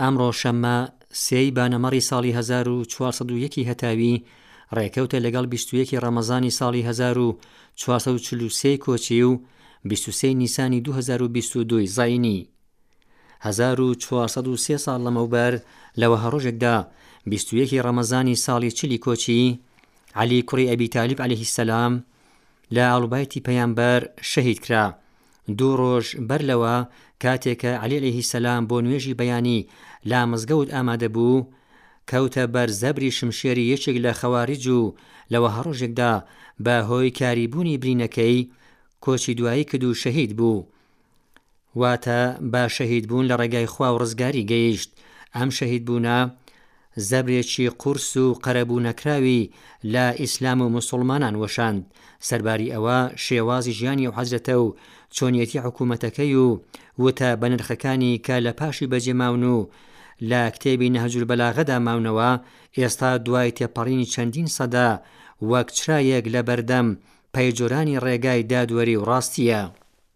ئەمڕۆ شەممە سێی بانەمەڕی ساڵی هەزار و چوار سەد و یەکی هەتاوی ڕێکەوتە لەگەڵ بیست و یەکی ڕەمەزانی ساڵی هەزار و چوار سەد و چل و سێی کۆچی و بیست و سێی نیسانی دوو هەزار و بیست و دووی زایینی. هەزار و چوار سەد و سێ ساڵ لەمەوبەر لە وەها ڕۆژێکدا، بیست و یەکی ڕەمەزانی ساڵی چلی کۆچی، عەلی کوڕی ئەبی تالیب عەلەیهی سەلام لە ئاڵوبایتی پەیامبەر شەهید کرا، دوو ڕۆژ بەر لەوە کاتێک کە عەلی علیه سلام بۆ نوێژی بەیانی لا مزگەوت ئامادە بوو، کەوتە بەر زەبری شمشێری یەکێک لە خەواریج و لە وەها ڕۆژێکدا بە هۆی کاری بوونی برینەکەی کۆچی دوایی کرد و شەهید بوو. واتە بە شەهید بوون لە ڕێگای خوا و ڕزگاری گەیشت. ئەم شەهید بوونە، زەبرێکی قورس و قەرەبوونەکراوی لە ئیسلام و موسوڵمانان وەشاند، سەرباری ئەوە شێوازی ژیانی ئەو حەزرەتە و چۆنیەتی حکوومەتەکەی و وتە بەنرخەکانی کە لە پاشی بەجێ ماون و لە کتێبی نەهج البلاغەدا ماونەوە ئێستا دوای تێپەڕینی چەندین سەدە وەک چرایەک لە بەردەم پەیجۆرانی ڕێگای دادوەری و ڕاستییە.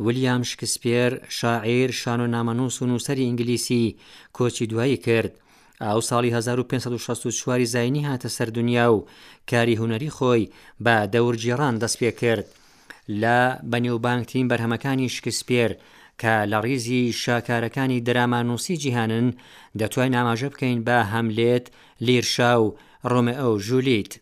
ولیام شکسپێر، شاعیر، شانۆنامەنووس و نووسەری ئینگلیسی، کۆچی دوایی کرد. ئاو ساڵی 1564 ی زاینی هاتە سەر دنیا و کاری هونەری خۆی بە دەورگێڕان دەست پێ کرد. لە بەنێوبانگترین بەرهەمەکانی شکسپێر کە لە ڕیزی شاکارەکانی درامانووسی جیهانن، دەتوانین ئاماژە بکەین بە هەملێت، لیرشا و ڕۆمئۆ و ژولیت.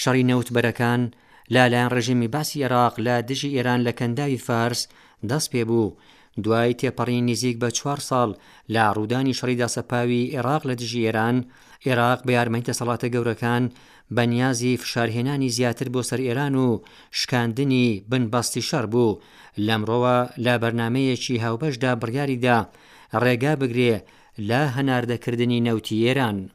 شەڕی نەوتبەرەکان لالایەن ڕێژیمی بەعسی ئێراق لە دژی ئێران لە کەنداوی فارس دەست پێ بوو، دوای تێپەڕین نیزیک بە چوار ساڵ لە ڕوودانی شەڕی داسەپاوی ئێراق لە دژی ئێران، ئێراق بە یارمەی دەسەڵاتە گەورەکان بە نیازی فشارهێنانی زیاتر بۆ سەر ئێران و شکاندنی بنبەستی شەڕ بوو، لەمڕۆوە لە بەرنامەیەکی هاوبەشدا بڕیاری دا ڕێگا بگرێ لە هەناردەکردنی نەوتی ئێران.